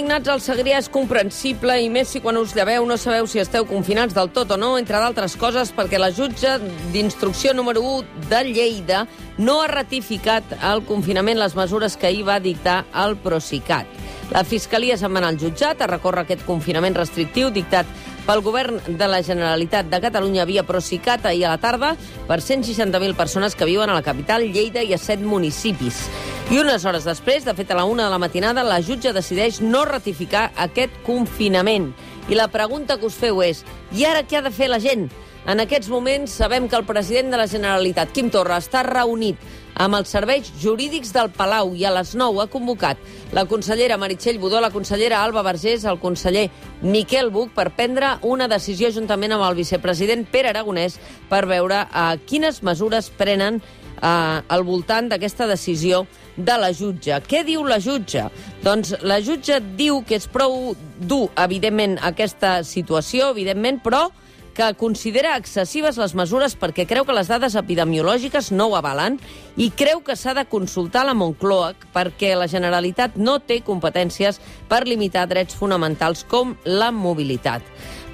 Indignats al Segrià és comprensible i més si quan us lleveu no sabeu si esteu confinats del tot o no, entre d'altres coses perquè la jutge d'instrucció número 1 de Lleida no ha ratificat el confinament les mesures que ahir va dictar el Procicat. La Fiscalia se'n va anar al jutjat a recórrer aquest confinament restrictiu dictat pel govern de la Generalitat de Catalunya via Procicat ahir a la tarda per 160.000 persones que viuen a la capital, Lleida i a set municipis. I unes hores després, de fet a la una de la matinada, la jutge decideix no ratificar aquest confinament. I la pregunta que us feu és, i ara què ha de fer la gent? En aquests moments sabem que el president de la Generalitat, Quim Torra, està reunit amb els serveis jurídics del Palau i a les 9 ha convocat la consellera Meritxell Budó, la consellera Alba Vergés, el conseller Miquel Buch per prendre una decisió juntament amb el vicepresident Pere Aragonès per veure eh, quines mesures prenen eh, al voltant d'aquesta decisió de la jutge. Què diu la jutge? Doncs la jutge diu que és prou dur, evidentment, aquesta situació, evidentment, però que considera excessives les mesures perquè creu que les dades epidemiològiques no ho avalen i creu que s'ha de consultar la Moncloa perquè la Generalitat no té competències per limitar drets fonamentals com la mobilitat.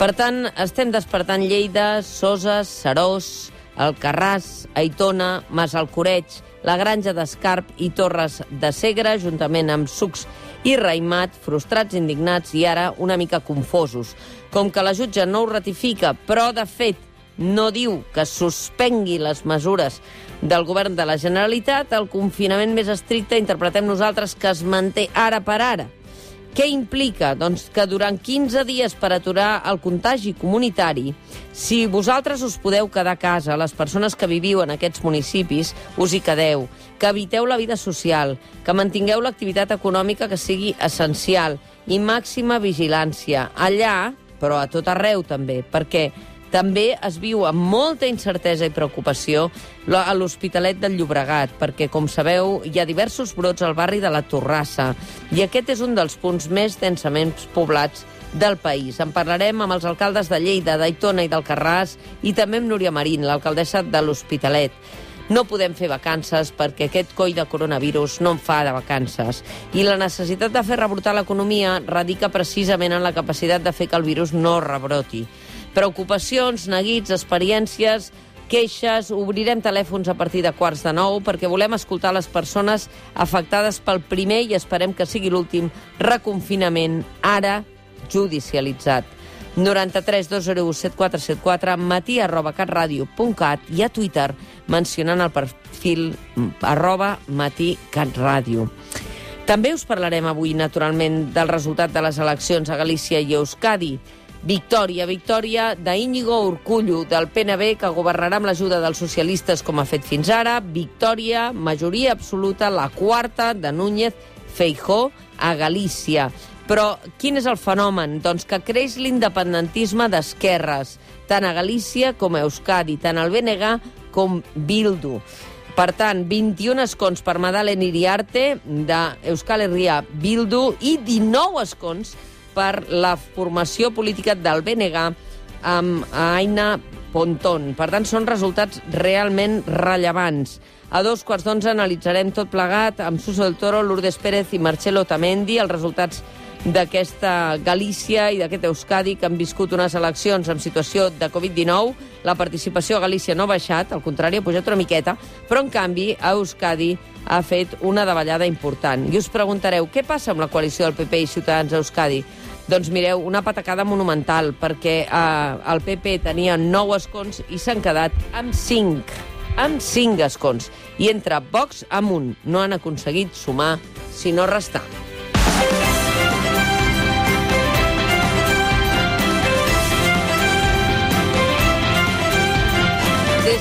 Per tant, estem despertant Lleida, Soses, Serós, Alcarràs, Aitona, Masalcoreig, la Granja d'Escarp i Torres de Segre, juntament amb Sucs i Raimat, frustrats, indignats i ara una mica confosos. Com que la jutge no ho ratifica, però de fet no diu que suspengui les mesures del govern de la Generalitat, el confinament més estricte interpretem nosaltres que es manté ara per ara. Què implica? Doncs que durant 15 dies per aturar el contagi comunitari, si vosaltres us podeu quedar a casa, les persones que viviu en aquests municipis, us hi quedeu, que eviteu la vida social, que mantingueu l'activitat econòmica que sigui essencial i màxima vigilància. Allà, però a tot arreu també, perquè també es viu amb molta incertesa i preocupació a l'Hospitalet del Llobregat, perquè, com sabeu, hi ha diversos brots al barri de la Torrassa, i aquest és un dels punts més densament poblats del país. En parlarem amb els alcaldes de Lleida, d'Aitona i del Carràs, i també amb Núria Marín, l'alcaldessa de l'Hospitalet. No podem fer vacances perquè aquest coll de coronavirus no en fa de vacances. I la necessitat de fer rebrotar l'economia radica precisament en la capacitat de fer que el virus no rebroti. Preocupacions, neguits, experiències, queixes, obrirem telèfons a partir de quarts de nou perquè volem escoltar les persones afectades pel primer i esperem que sigui l'últim reconfinament, ara judicialitzat. 93 201 7474 matí arroba i a Twitter mencionant el perfil arroba matí catradio. També us parlarem avui, naturalment, del resultat de les eleccions a Galícia i Euskadi. Victòria, victòria d'Íñigo Urcullo, del PNB, que governarà amb l'ajuda dels socialistes com ha fet fins ara. Victòria, majoria absoluta, la quarta de Núñez Feijó a Galícia. Però quin és el fenomen? Doncs que creix l'independentisme d'esquerres, tant a Galícia com a Euskadi, tant al BNG com Bildu. Per tant, 21 escons per Madalen Iriarte d'Euskal Herria Bildu i 19 escons per la formació política del BNG amb Aina Pontón. Per tant, són resultats realment rellevants. A dos quarts d'onze analitzarem tot plegat amb Suso del Toro, Lourdes Pérez i Marcelo Tamendi els resultats d'aquesta Galícia i d'aquest Euskadi que han viscut unes eleccions en situació de Covid-19. La participació a Galícia no ha baixat, al contrari, ha pujat una miqueta, però en canvi a Euskadi ha fet una davallada important. I us preguntareu, què passa amb la coalició del PP i Ciutadans a Euskadi? Doncs mireu, una patacada monumental, perquè eh, el PP tenia 9 escons i s'han quedat amb 5 amb 5 escons. I entre Vox amunt no han aconseguit sumar, sinó restar.